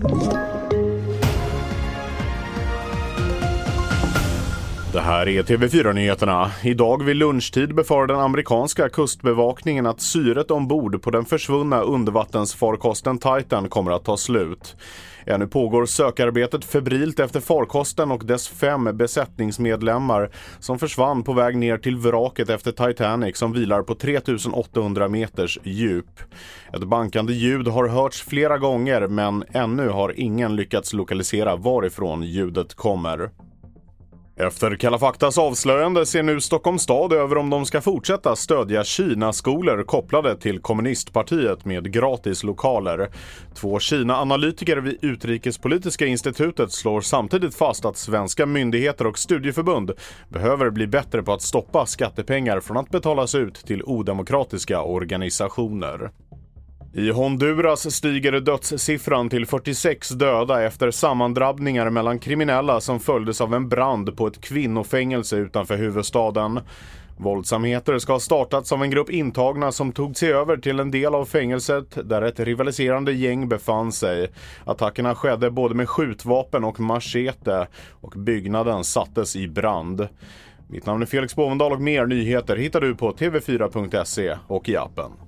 you Det här är TV4-nyheterna. Idag vid lunchtid befarar den amerikanska kustbevakningen att syret ombord på den försvunna undervattensfarkosten Titan kommer att ta slut. Ännu pågår sökarbetet febrilt efter farkosten och dess fem besättningsmedlemmar som försvann på väg ner till vraket efter Titanic som vilar på 3800 meters djup. Ett bankande ljud har hörts flera gånger men ännu har ingen lyckats lokalisera varifrån ljudet kommer. Efter Kalla faktas avslöjande ser nu Stockholms stad över om de ska fortsätta stödja Kina-skolor kopplade till kommunistpartiet med gratis lokaler. Två Kina-analytiker vid Utrikespolitiska institutet slår samtidigt fast att svenska myndigheter och studieförbund behöver bli bättre på att stoppa skattepengar från att betalas ut till odemokratiska organisationer. I Honduras stiger dödssiffran till 46 döda efter sammandrabbningar mellan kriminella som följdes av en brand på ett kvinnofängelse utanför huvudstaden. Våldsamheter ska ha startats av en grupp intagna som tog sig över till en del av fängelset där ett rivaliserande gäng befann sig. Attackerna skedde både med skjutvapen och machete och byggnaden sattes i brand. Mitt namn är Felix Bovendal och mer nyheter hittar du på tv4.se och i appen.